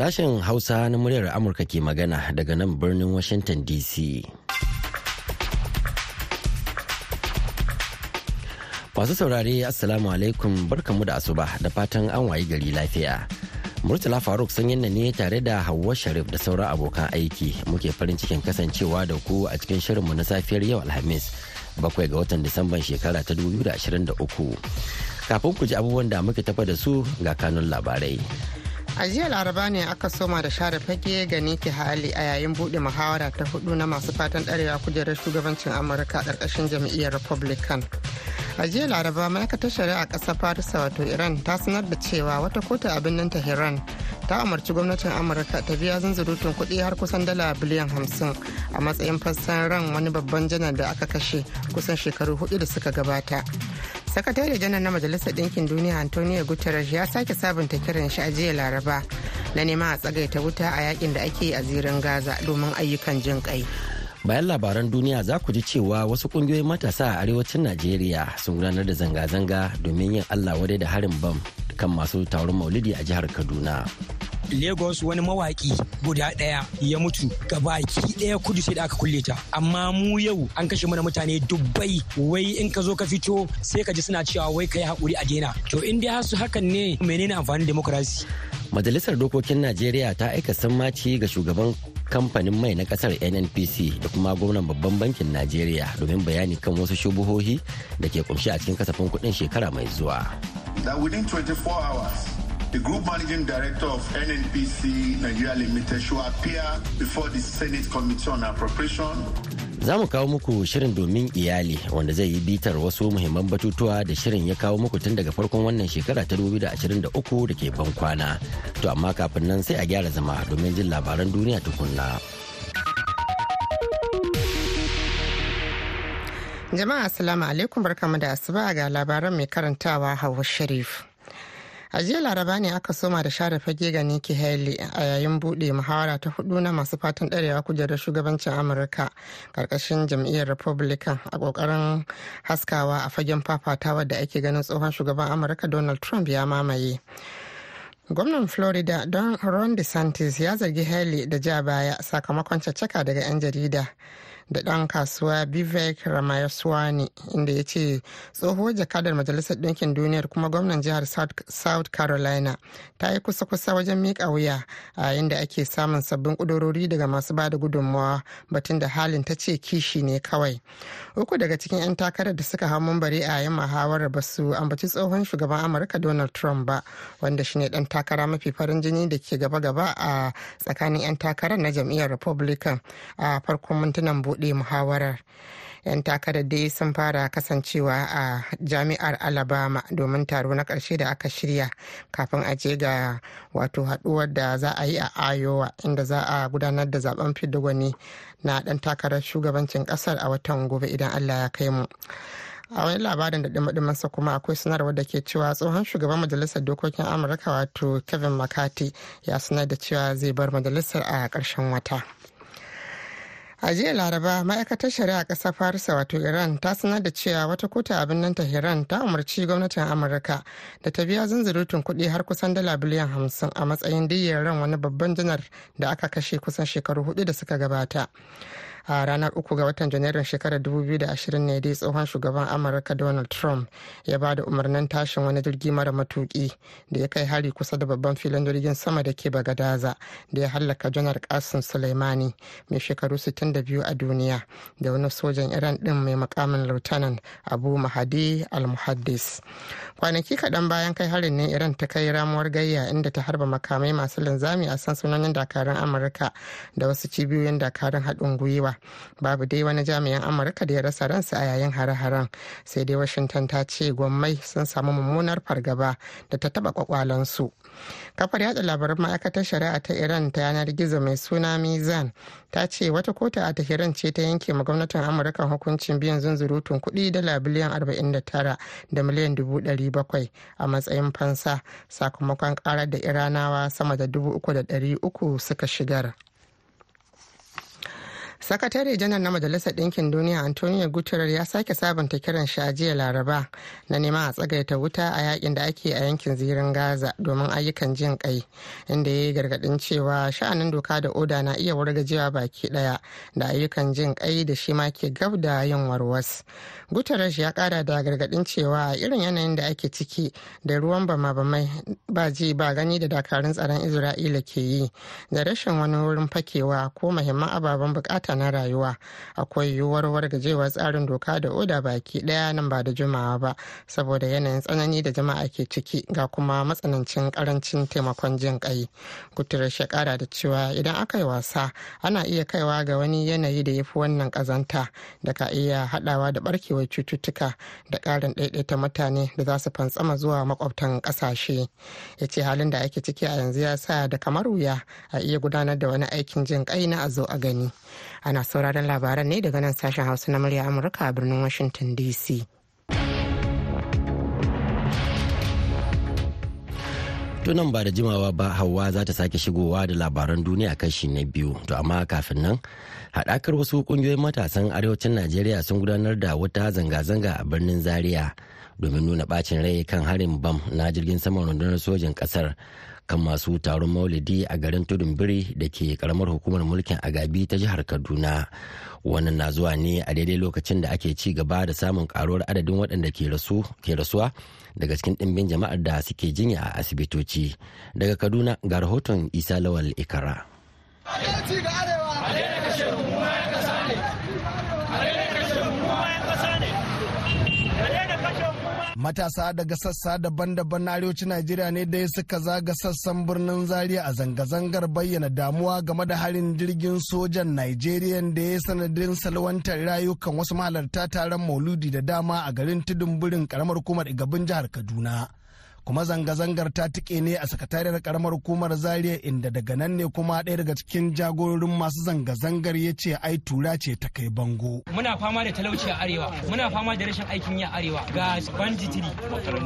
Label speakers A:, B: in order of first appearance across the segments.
A: Sashen Hausa na muryar Amurka ke magana daga nan birnin Washington DC. Masu saurare Assalamu alaikum barkamu da asuba da fatan an wayi gari lafiya. Murtala Faruk sanyin ne tare da Hauwa Sharif da sauran abokan aiki muke farin cikin kasancewa da ku a cikin shirinmu na safiyar yau Alhamis bakwai ga watan Disamban shekara ta 2023. Kafin ku ji abubuwan da muke tafa da su ga kanun labarai.
B: A jiya laraba ne aka soma da share fage ga niki hali a yayin buɗe muhawara ta huɗu na masu fatan ɗarewa kujerar shugabancin amurka ƙarƙashin jam'iyyar republican. A jiya laraba ma'aikatar shari'a ƙasar farisa wato iran ta sanar da cewa wata kotu a birnin tehran ta umarci gwamnatin amurka ta biya zunzurutun kuɗi har kusan dala biliyan hamsin a matsayin fassan ran wani babban janar da aka kashe kusan shekaru huɗu da suka gabata. Sakatare janar na majalisar ɗinkin duniya antonio guterres ya sake sabunta kiran shi a jiya laraba na neman a tsagaita wuta a yaƙin da ake a zirin gaza domin ayyukan jin kai
A: bayan labaran duniya za ku ji cewa wasu ƙungiyoyin matasa a arewacin najeriya sun gudanar da zanga-zanga domin yin allah wadai da harin bam kan masu taron maulidi a jihar kaduna.
C: Lagos wani mawaki guda ɗaya ya mutu. Gabaki ɗaya kudu sai da aka kulle ta. Amma mu yau an kashe mana mutane dubbai. Wai in ka zo ka fito sai ka ji suna cewa wai kai haƙuri a daina. To in dai su hakan ne menene amfanin demokrasi
A: majalisar dokokin najeriya ta aika sammaci ga shugaban kamfanin mai na ƙasar nnpc da kuma gwamnan babban bankin najeriya domin bayani kan wasu shubuhohi da ke ƙunshi a cikin kasafin kuɗin shekara mai zuwa.
D: that within 24 hours the group managing director of NNPC Nigeria Limited should appear before the Senate Committee on Appropriation.
A: Za mu kawo muku shirin domin iyali wanda zai yi bitar wasu muhimman batutuwa da shirin ya kawo muku tun daga farkon wannan shekara ta 2023 da ke ban kwana. To amma kafin nan sai a gyara zama domin jin labaran duniya tukunna.
B: Jama'a Assalamu alaikum barkamu da asuba ga labaran mai karantawa Hauwa Sharif. A jiya laraba ne aka soma da share fage ga Nikki Haley a yayin buɗe muhawara ta huɗu na masu fatan ɗarewa kujerar shugabancin amurka ƙarƙashin jam'iyyar republican a ƙoƙarin haskawa a fagen fafatawa da ake ganin tsohon shugaban amurka donald trump ya mamaye. Gwamnan florida don ron desantis ya zargi haley da ja baya sakamakon caccaka daga 'yan jarida. Da ɗan kasuwa vivek ramayaswani inda ya ce tsohuwar jakadar majalisar ɗinkin duniyar kuma gwamnan jihar south carolina ta yi kusa-kusa wajen miƙa wuya a yayin da ake samun sabbin ƙudurori daga masu ba da gudunmawa batun da halin ta ce kishi ne kawai. Uku daga cikin 'yan takarar da suka hau mambari a yayin muhawarar ba su ambaci tsohon shugaban amurka donald trump ba wanda shine ɗan takara mafi farin jini da ke gaba-gaba a tsakanin 'yan takarar na jam'iyyar republican a farkon mintunan buɗe buɗe muhawarar 'yan takarar dai sun fara kasancewa a jami'ar alabama domin taro na ƙarshe da aka shirya kafin a je ga wato haɗuwar da za a yi a iowa inda za a gudanar da zaɓen fidda na ɗan takarar shugabancin ƙasar a watan gobe idan allah ya kai mu a wani labarin da dima kuma akwai sanarwar da ke cewa tsohon shugaban majalisar dokokin amurka wato kevin mccarthy ya sanar da cewa zai bar majalisar a ƙarshen wata. A jiya laraba ma'aikatar shari'a ƙasar farisa wato iran ta sanar da cewa wata kotu a birnin tehran ta umarci gwamnatin amurka da ta biya zunzurutun kuɗi har kusan dala biliyan hamsin a matsayin diyyar ran wani babban janar da aka kashe kusan shekaru huɗu da suka gabata. A ranar uku ga watan janairun shekarar 2020 ne dai tsohon shugaban amurka donald trump ya ba da umarnin tashin wani jirgi mara matuki da ya kai hari kusa da babban filin jirgin sama da ke bagadaza da ya hallaka janar kasim suleimani mai shekaru 62 a duniya da wani sojan iran din mai makamin lieutenant abu mahadi al-muhaddis. Kwanaki kaɗan bayan kai harin ne iran ta kai ramuwar gayya inda ta harba makamai masu linzami a sansanonin dakarun amurka da wasu cibiyoyin dakarun haɗin gwiwa. Babu dai wani jami'an amurka da ya rasa ransa a yayin hare-haren. Sai dai washington ta ce gwammai sun samu mummunar fargaba da ta taba kwakwalansu kafar yada labaran ma'aikatar shari'a ta iran ta yanar gizo mai suna mizan ta ce wata kotu a tahiran ce ta yanke ma gwamnatin amurka hukuncin biyan zunzurutun kuɗi dala biliyan 49 da miliyan 700 a matsayin fansa sakamakon karar da iranawa sama da 3,300 suka shigar. Sakatare janar na majalisar ɗinkin duniya antonio guterres ya sake sabunta kiran shi a jiya laraba na neman a tsagaita wuta a yaƙin da ake a yankin zirin gaza domin ayyukan jin kai inda ya yi gargaɗin cewa sha'anin doka da oda na iya wargajewa baki ɗaya da ayyukan jin kai da shi ma ke gab da yin warwas. Guterres ya kara da gargaɗin cewa irin yanayin da ake ciki da ruwan bama-bamai ba ji ba gani da dakarun tsaron isra'ila ke yi da rashin wani wurin fakewa ko muhimman ababen buƙata na rayuwa. Akwai yiwuwar wargajewar tsarin doka da oda baki ɗaya nan ba da jimawa ba saboda yanayin tsanani da jama'a ke ciki ga kuma matsanancin ƙarancin taimakon jin kai guterres ya kara da cewa idan aka yi wasa ana iya kaiwa ga wani yanayi da ya fi wannan kazanta da ka iya hadawa da barkewar cututtuka da karin ɗaiɗaita mutane da za su fantsama zuwa makwabtan ƙasashe. Ya ce halin da ake ciki a yanzu ya sa da kamar wuya a iya gudanar da wani aikin jin kai na a zo a gani. Ana sauraron labaran ne daga nan sashen hausa na murya amurka a birnin washington dc
A: tunan ba da jimawa ba hawa za ta sake shigowa da labaran duniya kashi na biyu. To amma kafin nan haɗakar wasu ƙungiyoyin matasan arewacin najeriya sun gudanar da wata zanga-zanga a birnin zaria domin nuna bacin rai kan harin bam na jirgin saman rundunar sojin ƙasar kan masu taron maulidi a garin tudun biri da ke karamar hukumar mulkin agabi ta jihar kaduna. Wannan na zuwa ne a daidai lokacin da ake ci gaba da samun karuwar adadin waɗanda ke rasuwa daga cikin ɗimbin jama'ar da suke jinya a asibitoci. Daga kaduna ga rahoton isa lawal ikara.
E: Matasa daga sassa daban-daban na arewacin najeriya ne dai suka zaga sassan birnin zaria a zanga-zangar bayyana damuwa game da harin jirgin sojan najeriya da ya sanadin salwantar rayukan wasu mahalarta taron mauludi da dama a garin tudun birin karamar hukumar igabin jihar kaduna. Kuma zanga-zangar ta tike ne a sakatariyar karamar hukumar zaria inda daga nan ne kuma ɗaya daga cikin jagororin masu zanga-zangar ya ce ai tura ce ta kai bango.
C: Muna fama da talauci a arewa muna fama da rashin aikin yi a arewa. Ga banditiri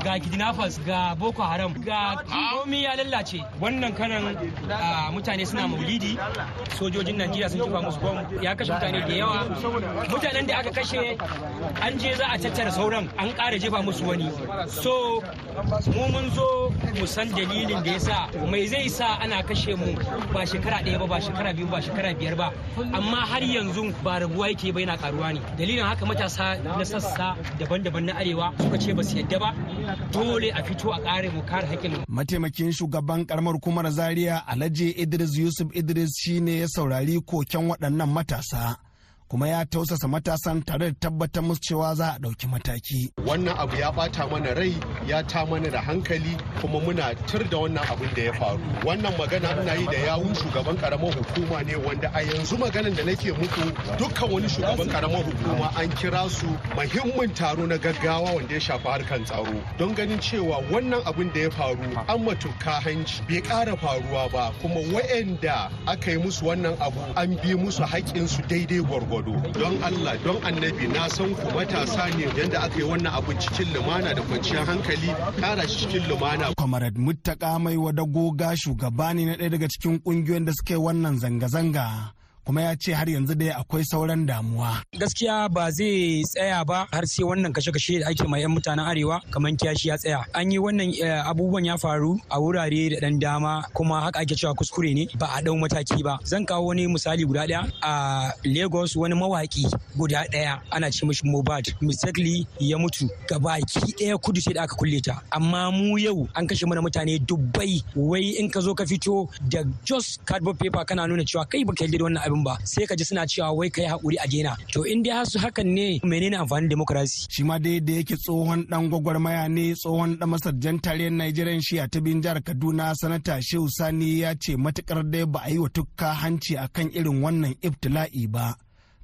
C: ga kidnappers ga boko haram ga komi ya lallace. Wannan kanan mutane suna maulidi. Sojojin najeriya sun jefa musu bom ya kashe mutane da yawa. Mutanen da aka kashe an je za a tattara sauran an ƙara jefa musu wani. So mu mun zo mu san dalilin da ya sa mai zai sa ana kashe mu ba shekara ɗaya ba ba shekara biyu ba shekara biyar ba. Amma har yanzu ba raguwa yake ba yana karuwa ne. Dalilin haka matasa na sassa daban-daban na arewa suka ce ba su yadda ba. Dole a fito a kare mu kare haƙƙin
E: mataimakin shugaban karamar hukumar zaria alhaji idris yusuf idris shine ya saurari koken waɗannan matasa. Kuma ya tausasa matasan tare da tabbatar musu cewa za a ɗauki mataki.
F: Wannan abu ya ɓata mana rai ya ta mana da hankali kuma muna tur da wannan abin da ya faru. Wannan magana ina yi da yawun shugaban karamar hukuma ne wanda a yanzu maganan da nake muku dukkan wani shugaban karamar hukuma an kira su muhimmin taro na gaggawa wanda ya shafi harkan tsaro don ganin cewa wannan abin da ya faru an matuka hanci bai ƙara faruwa ba kuma wa'anda aka yi musu wannan abu an bi musu haƙƙinsu daidai gwargwado. Gwargwado don Allah don annabi na san ku matasa ne yadda aka yi wannan abin cikin lumana da kwanciyar hankali kara shi cikin lumana.
E: Comrade Muttaka mai wadagoga shugaba ne na ɗaya daga cikin ƙungiyoyin da suka yi wannan zanga-zanga. Kuma ya ce har yanzu dai akwai sauran damuwa.
C: Gaskiya ba zai tsaya ba har sai wannan kashe-kashe da ake ma 'yan mutanen arewa kamar kiyashi ya tsaya. An yi wannan abubuwan ya faru a wurare da ɗan dama kuma haka ake cewa kuskure ne ba a ɗau mataki ba. Zan kawo wani misali guda ɗaya a Lagos wani mawaki guda ɗaya ana ce mishi Mobad mistakenly ya mutu gabaki ɗaya kudu sai da aka kulle ta. Amma mu yau an kashe mana mutane dubbai wai in ka zo ka fito da just cardboard paper kana nuna cewa kai baka yarda da wannan abin ba sai ka ji suna cewa wai kai haƙuri a daina. To in dai har su hakan ne menene amfanin demokrasi?
E: Shi ma dai da yake tsohon dan gwagwarmaya ne tsohon dan masarjan tarayyar Nigerian shi a tabin jihar Kaduna sanata Shehu Sani ya ce matuƙar dai ba a yi wa tukka hanci akan irin wannan ibtila'i ba.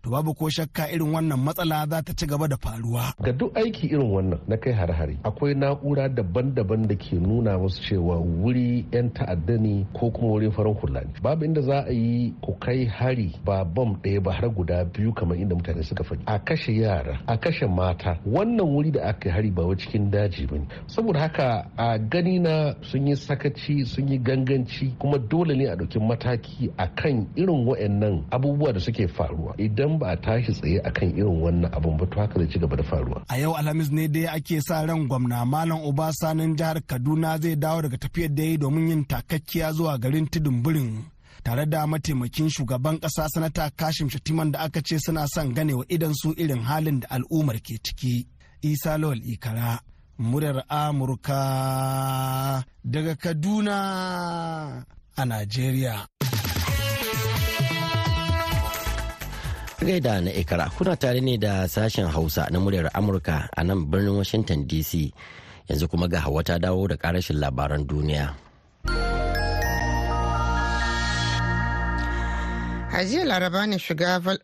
E: To babu ko shakka irin wannan matsala za ta ci gaba da faruwa.
G: Ga duk aiki irin wannan na kai hare-hare akwai na'ura daban-daban da ke nuna musu cewa wuri 'yan ta'adda ne ko kuma wurin farin hula ne. Babu inda za a yi ku kai hari ba bom ɗaya ba har guda biyu kamar inda mutane suka faɗi. A kashe yara, a kashe mata. Wannan wuri da aka hari ba cikin daji ba ne. Saboda haka a gani na sun yi sakaci sun yi ganganci kuma dole ne a ɗauki mataki a kan irin waɗannan abubuwa da suke faruwa. Idan idan ba a tashi tsaye akan irin wannan abun ba to haka zai ci gaba da faruwa.
E: A yau Alhamis ne dai ake sa ran gwamna Malam Obasanin jihar Kaduna zai dawo daga tafiyar da yi domin yin takakkiya zuwa garin Tudun Birin. tare da mataimakin shugaban kasa sanata kashim shatiman da aka ce suna son ganewa idan su irin halin da al'ummar ke ciki isa lawal ikara muryar amurka daga kaduna a najeriya
A: gaida na ikara kuna tare ne da sashen hausa na muryar amurka a nan birnin washington dc yanzu kuma ga hawa ta dawo da karashin labaran duniya.
B: A jiya laraba ne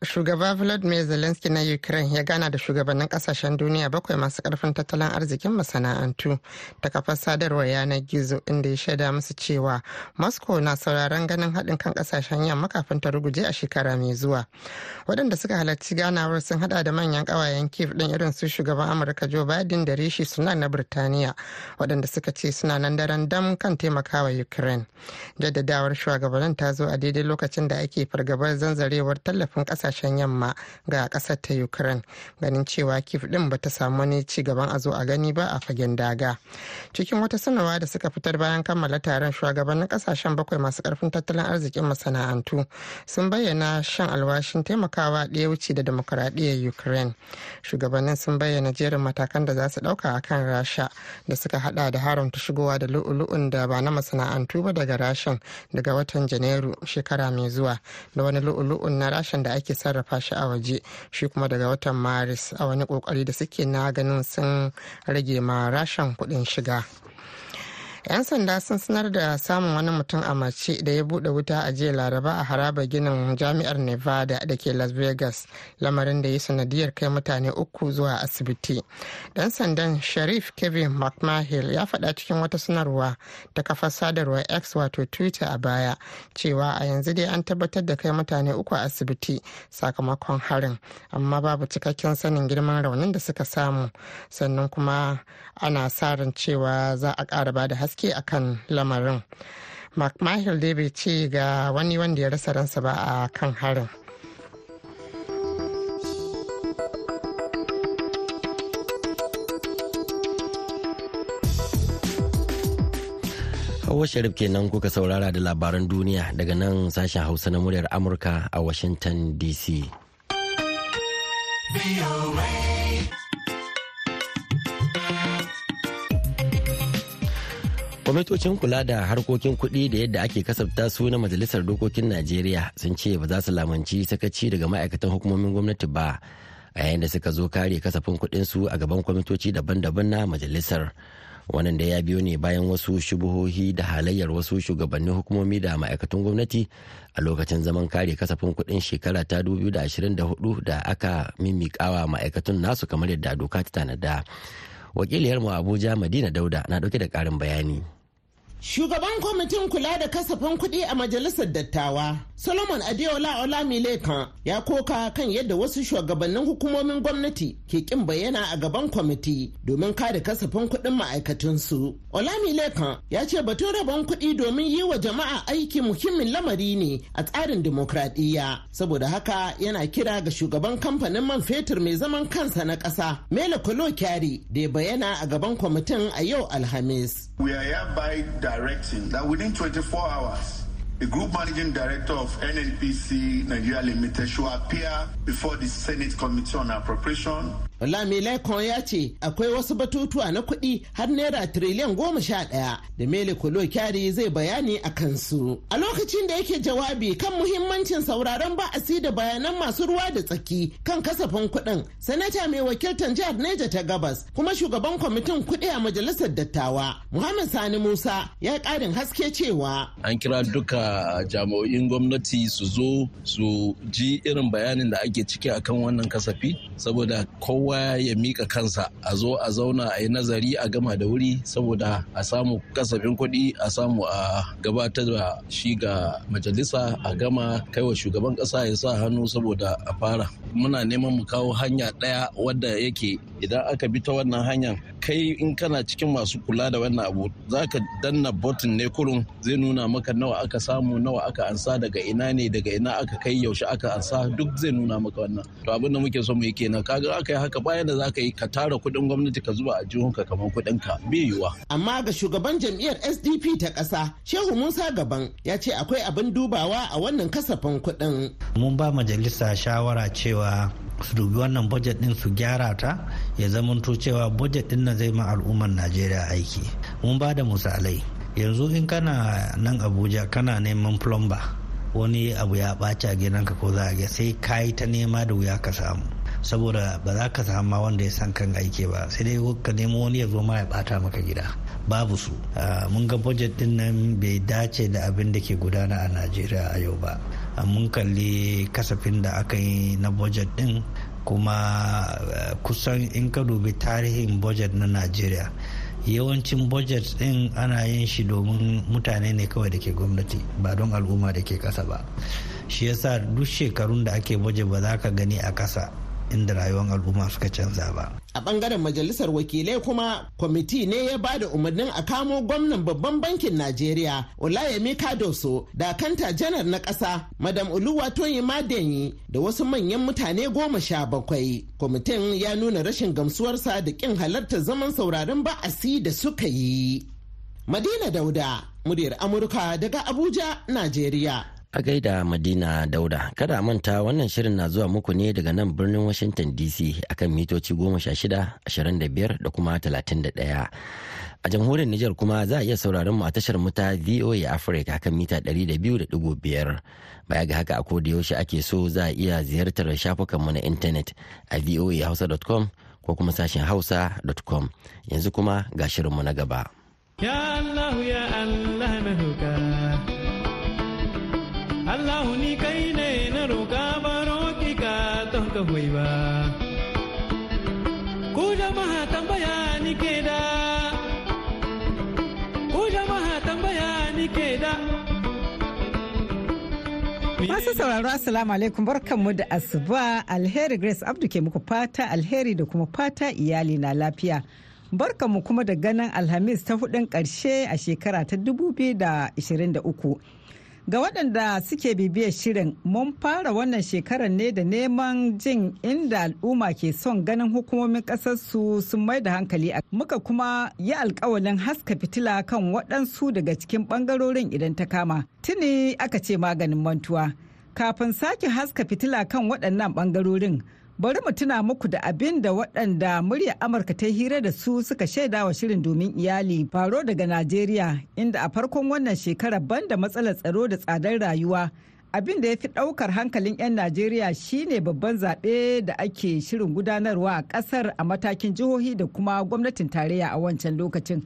B: shugaba vladimir zelensky na ukraine ya gana da shugabannin ƙasashen duniya bakwai masu ƙarfin tattalin arzikin masana'antu ta kafar sadarwar yanar gizo inda ya shaida musu cewa moscow na sauraron ganin haɗin kan ƙasashen yamma kafin ta ruguje a shekara mai zuwa. Waɗanda suka halarci ganawar sun hada da manyan ƙawayen kiev ɗin irin su shugaban amurka joe biden da rishi sunak na birtaniya waɗanda suka ce suna nan daren dam kan taimakawa ukraine. Jaddadawar shugabannin ta zo a daidai lokacin da ake fargaba gabar zanzarewar tallafin ƙasashen yamma ga ƙasar ta ukraine ganin cewa kif din ba ta samu wani ci gaban a zo a gani ba a fagen daga. Cikin wata sanarwa da suka fitar bayan kammala taron shugabannin ƙasashen bakwai masu ƙarfin tattalin arzikin masana'antu sun bayyana shan alwashin taimakawa ɗaya wuce da demokuraɗiyyar ukraine. Shugabannin sun bayyana jerin matakan da za su ɗauka a kan rasha da suka hada da haramta shigowa da lu'ulu'un da ba na masana'antu ba daga rashin daga watan janairu shekara mai zuwa da wani lu'ulu'un na rashin da ake sarrafa shi a waje shi kuma daga watan maris a wani ƙoƙari da suke na ganin sun rage ma rashin kuɗin shiga. 'Yan sanda sun sanar da samun wani mutum a mace da ya buɗe wuta a jiya laraba a haraba ginin jami'ar nevada da ke las vegas lamarin da ya sanadiyar kai mutane uku zuwa asibiti. Dan sandan sharif kevin mcmahill ya faɗa cikin wata sanarwa ta kafar sadarwar x wato twitter a baya cewa a yanzu dai an tabbatar da kai mutane uku a asibiti sakamakon harin amma babu cikakken sanin girman raunin da suka samu. Sannan kuma ana sa ran cewa za a ƙara ba da haske akan lamarin mcmichael dai bai ce ga wani wanda ya rasa ransa ba a kan harin
A: Hawa Sharif kenan kuka saurara da labaran duniya daga nan sashen Hausa na muryar Amurka a Washington DC. Kwamitocin kula da harkokin kuɗi da yadda ake kasafta su na majalisar dokokin najeriya sun ce ba za su lamanci sakaci daga ma'aikatan hukumomin gwamnati ba a yayin da suka zo kare kasafin kuɗin su a gaban kwamitoci daban-daban na majalisar. Wannan da ya biyo ne bayan wasu shubuhohi da halayyar wasu shugabannin hukumomi da ma'aikatan gwamnati a lokacin zaman kare kasafin kuɗin shekara ta 2024 da aka mimikawa ma'aikatun nasu kamar yadda doka ta tanada. Wakiliyarmu abuja madina dauda na ɗauke da karin bayani.
H: Shugaban kwamitin kula da kasafin kuɗi a majalisar dattawa, Solomon Adeola Olamilekan ya koka kan yadda wasu shugabannin hukumomin gwamnati ke kin bayyana a gaban kwamiti domin kare kasafin kuɗin ma'aikatunsu. Olamilekan ya ce batun rabon kuɗi domin yi wa jama'a aiki muhimmin lamari ne a tsarin dimokuraɗiyya. Saboda haka yana kira ga shugaban kamfanin man fetur mai zaman kansa na ƙasa, Mele Kolo Kyari, da ya bayyana a gaban kwamitin a yau Alhamis.
D: We are directing that within 24 hours, the Group Managing Director of NNPC Nigeria Limited should appear before the Senate Committee on Appropriation
H: Lamilekon ya ce akwai wasu batutuwa na kuɗi har naira tiriliyan goma sha ɗaya da Mele Kolo Kyari zai bayani a kansu. A lokacin da yake jawabi kan muhimmancin sauraron ba'asi da bayanan masu ruwa da tsaki kan kasafin kuɗin, Sanata mai wakiltar jihar Neja ta Gabas kuma shugaban kwamitin kuɗi a majalisar dattawa Muhammad Sani Musa ya ƙarin haske cewa.
I: An kira duka jami'o'in gwamnati su zo su ji irin bayanin da ake ciki akan wannan kasafi saboda kowa ya mika kansa. A zo a zauna a yi nazari a gama da wuri saboda a samu kasafin kuɗi a samu a gabatar da shi ga majalisa a gama kaiwa shugaban ƙasa ya sa hannu saboda a fara. Muna neman mu kawo hanya ɗaya wadda yake idan aka bi ta wannan hanyar kai in kana cikin masu kula da wannan abu za ka danna botin ne kurun zai nuna maka nawa aka samu nawa aka ansa daga ina ne daga ina aka kai yaushe aka ansa duk zai nuna maka wannan. To abin da muke so mu yi kenan. Kaga aka yi haka bayan da za ka yi ka tara kuɗin gwamnati ka zuba a jihunka kamar kuɗin ka bai yiwuwa.
H: amma ga shugaban jam'iyyar sdp ta ƙasa shehu musa gaban ya ce akwai abin dubawa a wannan kasafin kuɗin.
J: mun ba majalisa shawara cewa su dubi wannan budget din su gyara ta ya zamanto cewa budget ɗin nan zai ma al'ummar najeriya aiki mun ba da misalai yanzu in kana nan abuja kana neman plumber wani abu ya ɓaci a gidanka ko za a ga sai ka yi ta nema da wuya ka samu saboda ba za ka samu wanda ya san kan aiki ba. Sai dai ka nemo wani ya zo ma ya bata maka gida. Babu su. Mun ga budget ɗin nan bai dace da abin da ke gudana a najeriya a yau ba. Mun kalli kasafin da aka yi na budget din kuma kusan in ka dubi tarihin budget na najeriya yawancin budget din ana yin shi domin mutane ne kawai da ke gwamnati ba don al'umma da ke kasa ba. Shi yasa duk shekarun da ake budget ba za ka gani a kasa inda rayuwar al'umma suka canza ba.
H: A ɓangaren majalisar wakilai kuma kwamiti ne ya ba da umarnin a kamo gwamnan babban bankin Najeriya Olayemi Kadoso da kanta janar na ƙasa Madam Oluwatoyin Madenyi da wasu manyan mutane goma sha bakwai. Kwamitin ya nuna rashin gamsuwarsa da ƙin halartar zaman sauraron ba'asi da suka yi. Madina Dauda, muryar Amurka daga Abuja, Najeriya.
A: A gaida Madina Dauda, kada a manta wannan shirin na zuwa muku ne daga nan birnin Washington DC akan mitoci 16, 25 da kuma 31. A jamhuriyar Nijar kuma za a iya sauraron mu a tashar mu VOA Africa akan mita 200.5. Baya ga haka a koda yaushe ake so za a iya ziyartar shafukanmu na intanet a voahausa.com ko kuma sashen hausa.com. Yanzu kuma ga shirinmu na gaba.
K: Ya Allah ya Allah na. Allah ni kai ne na roƙa baro ki ka ka hoyi ba. Ku jama'a tambaya ni ke da, ku jama'a tambaya ni ke da.
L: Masu sauraro Assalamu alaikum barkanmu da asuba alheri Grace Abdu ke muku fata alheri da kuma fata iyali na lafiya. Barkanmu kuma da ganin Alhamis ta hudun ƙarshe a shekara ta 2023. Ga waɗanda suke bibiyar shirin mun fara wannan shekarar ne da neman jin inda al'umma ke son ganin hukumomin ƙasarsu sun mai da hankali a muka kuma yi alkawalin haska fitila kan waɗansu daga cikin ɓangarorin idan ta kama. Tuni aka ce maganin mantuwa. Kafin sake haska fitila kan waɗannan ɓangarorin bari mu tuna muku da abin da waɗanda murya amurka ta hira da su suka shaida wa shirin domin iyali faro daga najeriya inda a farkon wannan shekarar banda matsalar tsaro da tsadar rayuwa. Abin da ya fi ɗaukar hankalin 'yan najeriya shine babban zaɓe da ake shirin gudanarwa a ƙasar a matakin jihohi da kuma gwamnatin tarayya a wancan lokacin.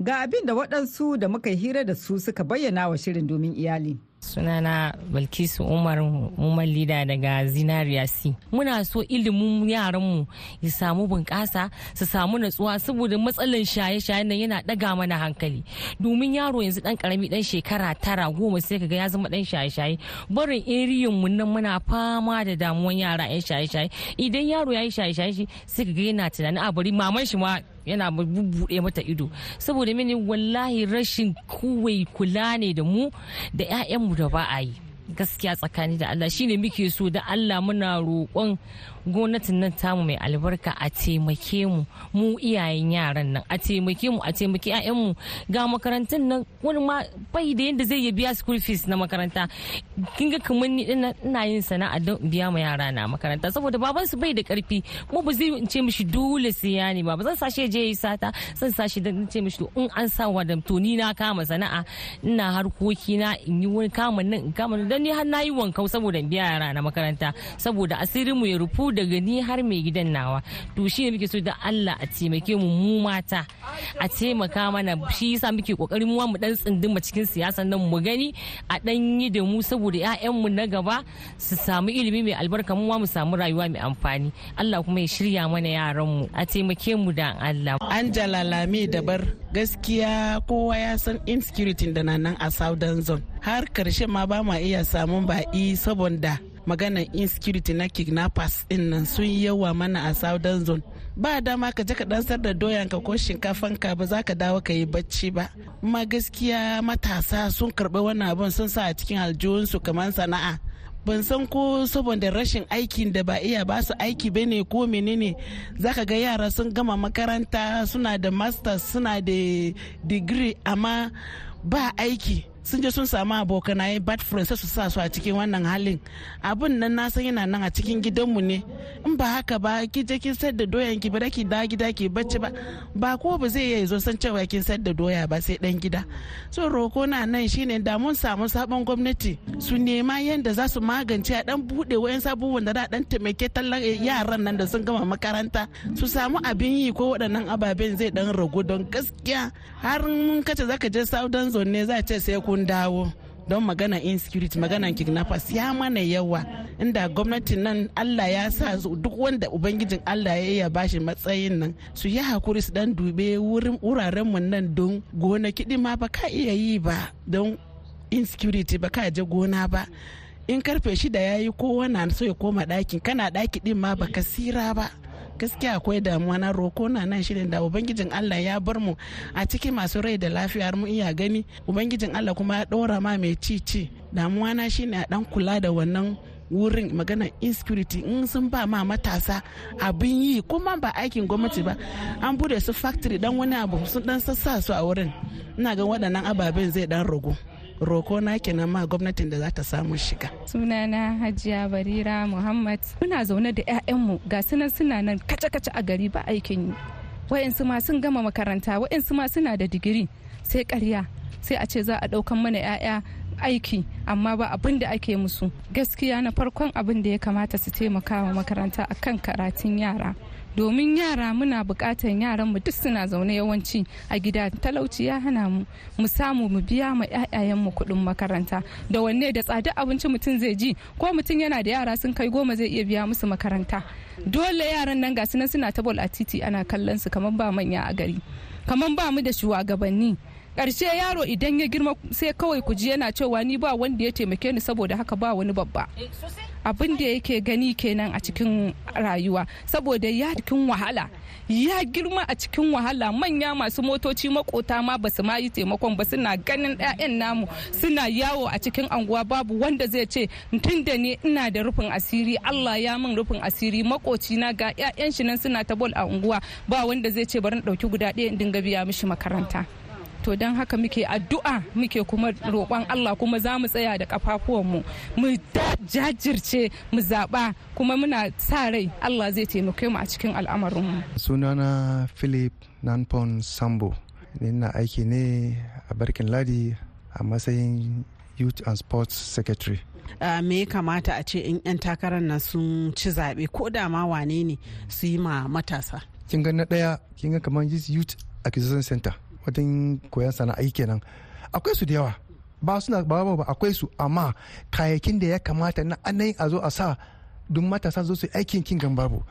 L: Ga abin da waɗansu da muka hira da su suka bayyana wa shirin domin iyali.
M: Sunana balkisu umar umar lida daga zinariya si muna so ilimin yaranmu ya samu bunƙasa su samu natsuwa saboda matsalan shaye-shaye nan yana ɗaga mana hankali. Domin yaro yanzu ɗan ƙarami ɗan shekara tara goma sai kaga ya zama ɗan shaye-shaye. Barin eriyan mu nan muna fama da damuwan yara 'yan shaye-shaye. Idan yaro ya yi shaye-shaye sai kaga yana tunanin a bari maman shi ma yana bubbuɗe mata ido. Saboda mini wallahi rashin kuwai kula ne da mu da 'ya'yanmu da ba a yi. Gaskiya tsakani da Allah shine muke so da Allah muna roƙon gwamnatin nan tamu mai albarka a taimake mu mu iyayen yaran nan a taimake mu a taimake mu ga makarantun nan wani ma bai da yadda zai biya school fees na makaranta. Kin ga kamar ni ina yin sana'a don biya ma yara na makaranta saboda baban su bai da ƙarfi mu ba zai ce mishi dole sai ya ne ba. Zan sa shi je yi sata zan sa shi dan ce mishi in an sa wa to ni na kama sana'a ina harkoki na in yi wani kama nan in kama dan ni har na yi wankau saboda biya yara na makaranta saboda asirin mu ya rufu daga ni har mai gidan nawa. To shi ne muke so da Allah a taimake mu mu mata a taimaka mana. Shi yasa muke ƙoƙarin mu mu dan tsinduma cikin siyasan nan mu gani a dan yi da mu saboda ƴaƴan mu na gaba su samu ilimi mai albarka mu mu samu rayuwa mai amfani. Allah kuma ya shirya mana yaran mu a taimake mu da Allah.
N: Angela Lami dabar gaskiya kowa ya san insecurity da nan a Southern Zone. Har ƙarshe ma ba ma iya samun ba'i saboda maganar insecurity na kidnappers ɗin nan sun yawa mana a Southern Zone. Ba dama ka je ka dansar da doyanka ko shinkafanka ba za ka dawo ka yi bacci ba. Amma gaskiya matasa sun karɓi wannan abin sun sa a cikin aljihunsu kamar sana'a. Ban san ko saboda rashin aikin da ba iya ba su aiki ba ne ko menene. Zaka ga yara sun gama makaranta suna da masters suna da degree amma ba aiki. Sun je sun samu abokanaye bad friends su sa su a cikin wannan halin. Abun nan na san yana nan a cikin gidanmu ne. In ba haka ba ki je kin sayar da doyan ki ba ki da gida ki bacci ba. Ba ko ba zai iya zo san cewa kin sayar da doya ba sai dan gida. So roko na nan shine da mun samu sabon gwamnati su nema yanda za su magance a dan buɗe wayan sabuwan da da dan taimake tallan yaran nan da sun gama makaranta. Su samu abin yi ko waɗannan ababen zai dan ragu don gaskiya. Har mun kace zaka je southern zone ne za ce sai kun dawo don magana insecurity magana kidnappers ya mana yawa. Inda gwamnatin nan allah ya sa duk wanda ubangijin allah ya iya bashi matsayin nan su yi haƙuri su dan dube wuraren mu nan don gona kiɗi ma ba ka iya yi ba don insecurity ba ka je gona ba. In ƙarfe shida ya yi kowa na so ya koma ɗakin kana ɗaki ɗin ma baka sira ba. Gaskiya akwai damuwa na roko na nan shirin da ubangijin Allah ya bar mu a cikin masu rai da lafiyar mu iya gani. Ubangijin Allah kuma ya ɗora ma mai ci ci. Damuwa na shine a dan kula da wannan wurin magana insecurity in sun ba ma matasa abin yi kuma ba aikin gwamnati ba. An buɗe su factory dan wani abu sun dan sassa su a wurin. Ina ga waɗannan ababen zai dan ragu. Roko na kenan ma gwamnatin da za ta samu shiga.
O: sunana hajiya barira muhammad. Muna zaune da 'ya'yanmu ga sunan suna nan kace-kace a gari ba aikin yi. Wa'yansu ma sun gama makaranta wa'yansu ma suna da digiri. Sai karya sai a ce za a ɗaukan mana 'ya'ya aiki amma ba abin da ake musu. Gaskiya na farkon abin da ya kamata su taimaka wa makaranta akan karatun yara. Domin yara muna bukatan yaran mu duk suna zaune yawanci a gida. Talauci ya hana mu mu samu mu biya ma ƴaƴayen mu kuɗin makaranta. Da wanne da tsada abinci mutum zai ji ko mutum yana da yara sun kai goma zai iya biya musu makaranta. Dole yaran nan gasu nan suna ta bol a titi ana kallon su kamar ba manya a gari kamar ba mu da shugabanni ƙarshe yaro idan ya girma sai kawai ku ji yana cewa ni ba wanda ya taimake ni saboda haka ba wani babba. Abin da yake gani kenan a cikin rayuwa. Saboda ya cikin wahala. Ya girma a cikin wahala. Manya masu motoci makota ma ba su ma yi taimakon ba. Suna ganin 'ya'yan namu suna yawo a cikin anguwa. Babu wanda zai ce tun da ne ina da rufin asiri Allah ya min rufin asiri. Makoci na ga 'ya'yan shi nan suna ta bol a unguwa. Ba wanda zai ce bari ɗauki guda ɗaya in dinga biya mishi makaranta. To don haka muke addu'a muke kuma roƙon Allah kuma za mu tsaya da kafafuwanmu mu jajirce mu zaɓa kuma muna sa rai Allah zai taimake mu a cikin al'amarinmu.
P: sunana philip nanpon sambo. Na aiki ne a barkin ladi a matsayin youth and sports secretary.
N: Uh, me ya kamata a ce in 'yan takarar nan sun ci zaɓe? Ko da ma wane ne su yi ma matasa?
P: Kin ga na ɗaya kin ga kamar youth acquisition center. Wajen koyon sana'ai kenan. Akwai su da yawa. Ba suna ba ba akwai su amma kayakin da ya kamata na anayin a zo a sa don matasa zo su aikin kin gan babu.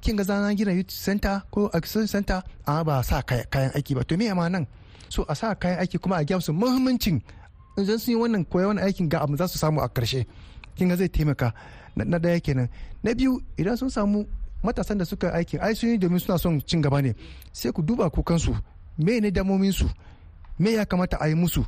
P: Kin ga zana gina youth center ko acquisition center amma ba sa kayan aiki ba. To me ma nan so a sa kayan aiki kuma a gya su muhimmancin idan sun yi wannan koya wani aikin ga abu za su samu a ƙarshe kin ga zai taimaka. Na ɗaya kenan. Na biyu idan sun samu matasan da suka aiki ai sun yi domin suna son cin gaba ne sai ku duba kukansu. Me ne damomin su me ya kamata a yi musu?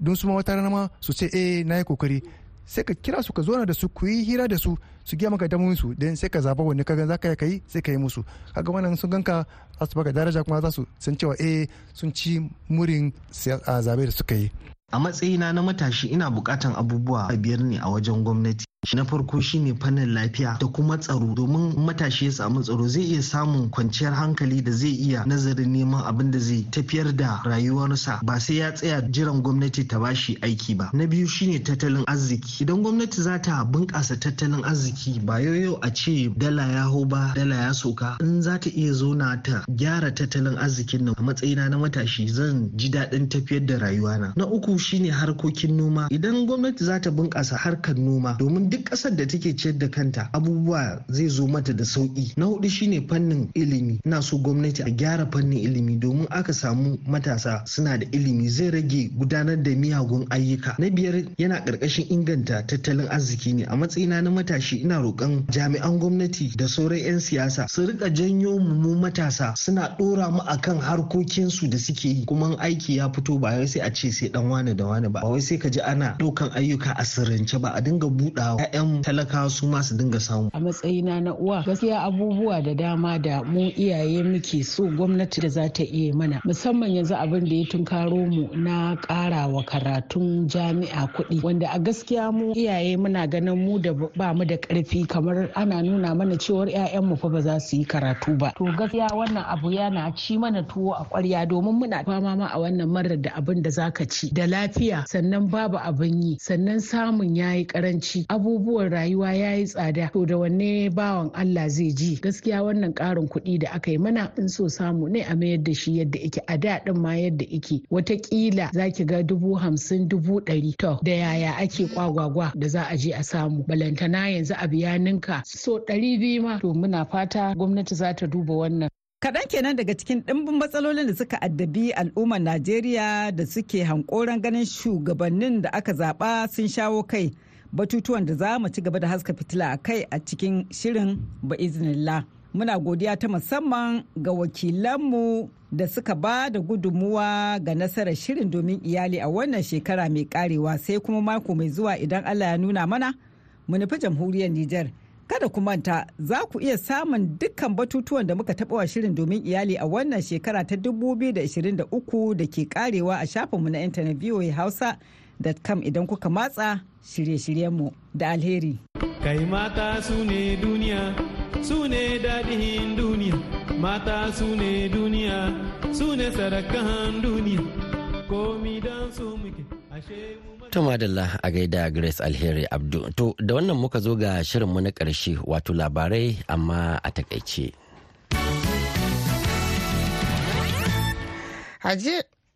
P: Don su ma wata rana ma su ce eh na yi ƙoƙari. Sai ka kira su ka zo da su ku yi hira da su su giya maka damomin su dan sai ka zaba wanne kaga zaka yi sai ka yi musu. Kaga wannan sun ganka za su baka daraja kuma za su san cewa eh sun ci murin zaɓe da suka yi.
Q: A matsayina na matashi ina bukatan abubuwa biyar ne a wajen gwamnati. Na farko shine fannin lafiya da kuma tsaro. Domin matashi ya samu tsaro zai iya samun kwanciyar hankali da zai iya nazarin neman abin da zai tafiyar da rayuwarsa ba sai ya tsaya jiran gwamnati ta bashi aiki ba. Na biyu shine tattalin arziki. Idan gwamnati za ta bunƙasa tattalin arziki ba yau a ce dala ya hau ba dala ya soka in za ta iya zona ta gyara tattalin arzikin nan a matsayina na matashi zan ji daɗin tafiyar da rayuwana. Na uku shine harkokin noma. Idan gwamnati za ta bunƙasa harkar noma domin duk ƙasar da take ciyar da kanta abubuwa zai zo mata da sauƙi. Na huɗu shine fannin ilimi. Ina so gwamnati a gyara fannin ilimi domin aka samu matasa suna da ilimi zai rage gudanar da miyagun ayyuka. Na biyar yana ƙarƙashin inganta tattalin arziki ne. A matsayina na matashi ina roƙon jami'an gwamnati da sauran 'yan siyasa su riƙa janyo mu matasa suna ɗora mu akan harkokinsu da suke yi. Kuma aiki ya fito ba wai sai a ce sai dan wane da wane ba wai sai ka ji ana ɗaukan ayyuka a sirrance ba. A dinga buɗawa. 'Ya'yan talakawa su ma su dinga samu.
R: A matsayina na uwa gaskiya abubuwa da dama da mu iyaye muke so gwamnati da za ta iya mana. Musamman yanzu abin da ya tunkaro mu na ƙara wa karatun jami'a kuɗi wanda a gaskiya mu iyaye muna ganin mu da ba mu da ƙarfi kamar ana nuna mana cewar 'ya'yanmu fa ba za su yi karatu ba. To gaskiya wannan abu yana ci mana tuwo a ƙwarya domin muna fama ma a wannan marar da abin da zaka ci da lafiya sannan babu abin yi sannan samun yayi karanci abubuwan rayuwa yayi tsada to da wanne bawan Allah zai ji? Gaskiya wannan ƙarin kuɗi da aka yi mana in so samu ne a mayar da shi yadda ike a da din ma yadda ike wataƙila zaki ga dubu hamsin dubu ɗari. To da yaya ake kwagwagwa da za a je a samu? Balantana yanzu a biya ninka. So ɗari biyu ma. To muna fata gwamnati za ta duba wannan.
L: Kaɗan kenan daga cikin ɗimbin matsalolin da suka addabi al'ummar Najeriya da suke hankoran ganin shugabannin da aka zaɓa sun shawo kai. Batutuwan da za mu ci gaba da haska fitila a kai a cikin shirin ba iznillah. Muna godiya ta musamman ga wakilanmu da suka ba da gudunmuwa ga nasarar shirin domin iyali a wannan shekara mai karewa sai kuma mako mai zuwa idan Allah ya nuna mana mu nufi jamhuriyar Nijar. Kada ku manta za ku iya samun dukkan batutuwan da muka taɓa wa shirin domin iyali a wannan shekara ta 2023 da ke karewa a shafinmu na intanet hausa.com idan kuka matsa shirye-shiryenmu da alheri.
K: Kai mata su ne duniya, su ne daɗin duniya, mata su ne duniya, su ne sarakan duniya, komi don su muke, ashe mu
A: To madalla a gaida Grace Alheri Abdu. To da wannan muka zo ga shirinmu na ƙarshe wato labarai amma a taƙaice.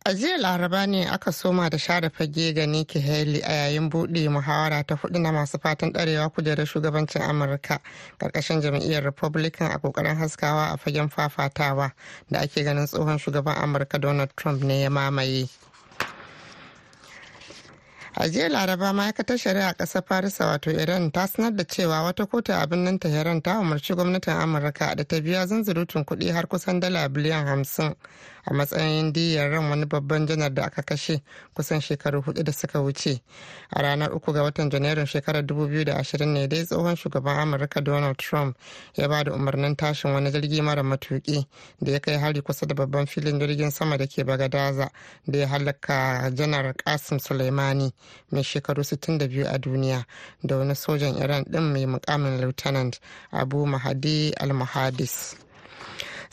B: A jiya laraba ne aka soma da share fage ga Nikki Haley a yayin buɗe muhawara ta huɗu na masu fatan ɗarewa kujerar shugabancin Amurka ƙarƙashin jam'iyyar Republican a ƙoƙarin haskawa a fagen fafatawa da ake ganin tsohon shugaban Amurka Donald Trump ne ya mamaye. A jiya laraba ma'aikatar shari'a ƙasar farisa wato iran ta sanar da cewa wata kotu a birnin tehran ta umarci gwamnatin amurka da ta biya zanzurutun kuɗi har kusan dala biliyan hamsin a matsayin diyyar ran wani babban janar da aka kashe kusan shekaru huɗu da suka wuce. A ranar uku ga watan janairun shekarar 2020 ne dai tsohon shugaban amurka donald trump ya ba da umarnin tashin wani jirgi mara matuki da ya kai hari kusa da babban filin jirgin sama da ke bagadaza da ya halaka janar kasim suleimani mai shekaru 62 a duniya da wani sojan iran din mai mukamin lieutenant abu mahadi al-muhadis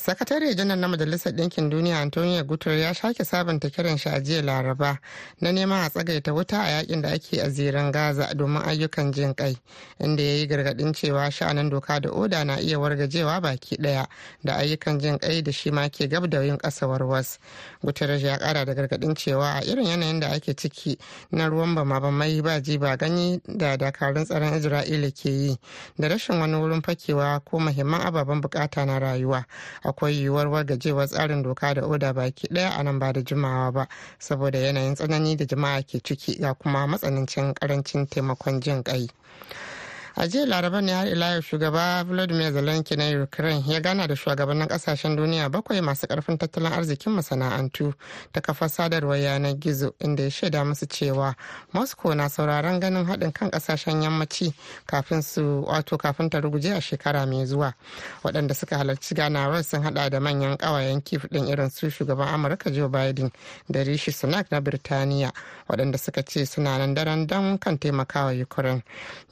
B: sakatare janar na majalisar ɗinkin duniya antonio guterres ya sake sabunta kiran shi a jiya laraba na neman a tsagaita wuta a yaƙin da ake a zirin gaza domin ayyukan jin kai inda ya yi gargaɗin cewa sha'anin doka da oda na iya wargajewa baki ɗaya da ayyukan jin kai da shi ma ke gab da yin ƙasa warwas. Guterres ya ƙara da gargaɗin cewa a irin yanayin da ake ciki na ruwan bama bamai ba ji ba gani da dakarun tsaron isra'ila ke yi da rashin wani wurin fakewa ko muhimman ababen buƙata na rayuwa. Akwai yiwuwar wargajewar tsarin doka da oda baki ɗaya a nan ba da jimawa ba saboda yanayin tsanani da jama'a ke ciki ga kuma matsanancin ƙarancin taimakon jin kai. A jiya laraba ne har ila yau shugaba vladimir zelensky na ukraine ya gana da shugabannin ƙasashen duniya bakwai masu ƙarfin tattalin arzikin masana'antu ta kafar sadarwar yanar gizo inda ya shaida musu cewa moscow na sauraron ganin haɗin kan ƙasashen yammaci kafin su wato kafin ta ruguje a shekara mai zuwa. Waɗanda suka halarci ganawar sun hada da manyan ƙawayen kif ɗin irin su shugaban amurka joe biden da rishi sunak na birtaniya waɗanda suka ce suna nan daren dan kan taimakawa ukraine.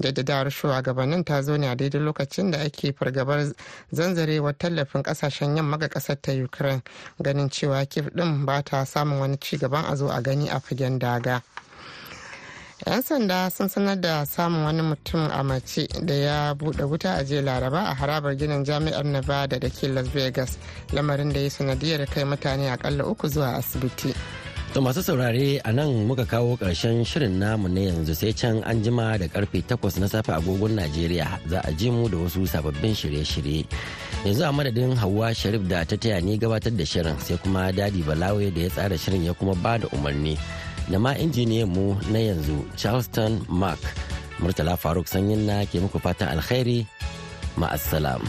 B: Jaddadawar shugabannin ta zo ne a daidai lokacin da ake fargabar zanzarewar tallafin ƙasashen yamma ga ƙasar ta ukraine ganin cewa kif din ba ta samun wani ci gaban a zo a gani a fagen daga. 'yan sanda sun sanar da samun wani mutum a mace da ya buɗe wuta a jiya laraba a harabar ginin jami'ar nevada da ke las vegas lamarin da ya sanadiyar kai mutane akalla uku zuwa asibiti.
A: To masu saurare a nan muka kawo ƙarshen shirin namu na yanzu sai can an jima da ƙarfe 8 na safe agogon Najeriya za a ji mu da wasu sababbin shirye-shirye. Yanzu a madadin Hauwa Sharif da ta taya ni gabatar da shirin sai kuma Dadi Balawe da ya tsara shirin ya kuma ba da umarni. Da ma injiniyan mu na yanzu Charleston Mark. Murtala Faruk Sanyin na ke muku fatan alkhairi ma'assalam.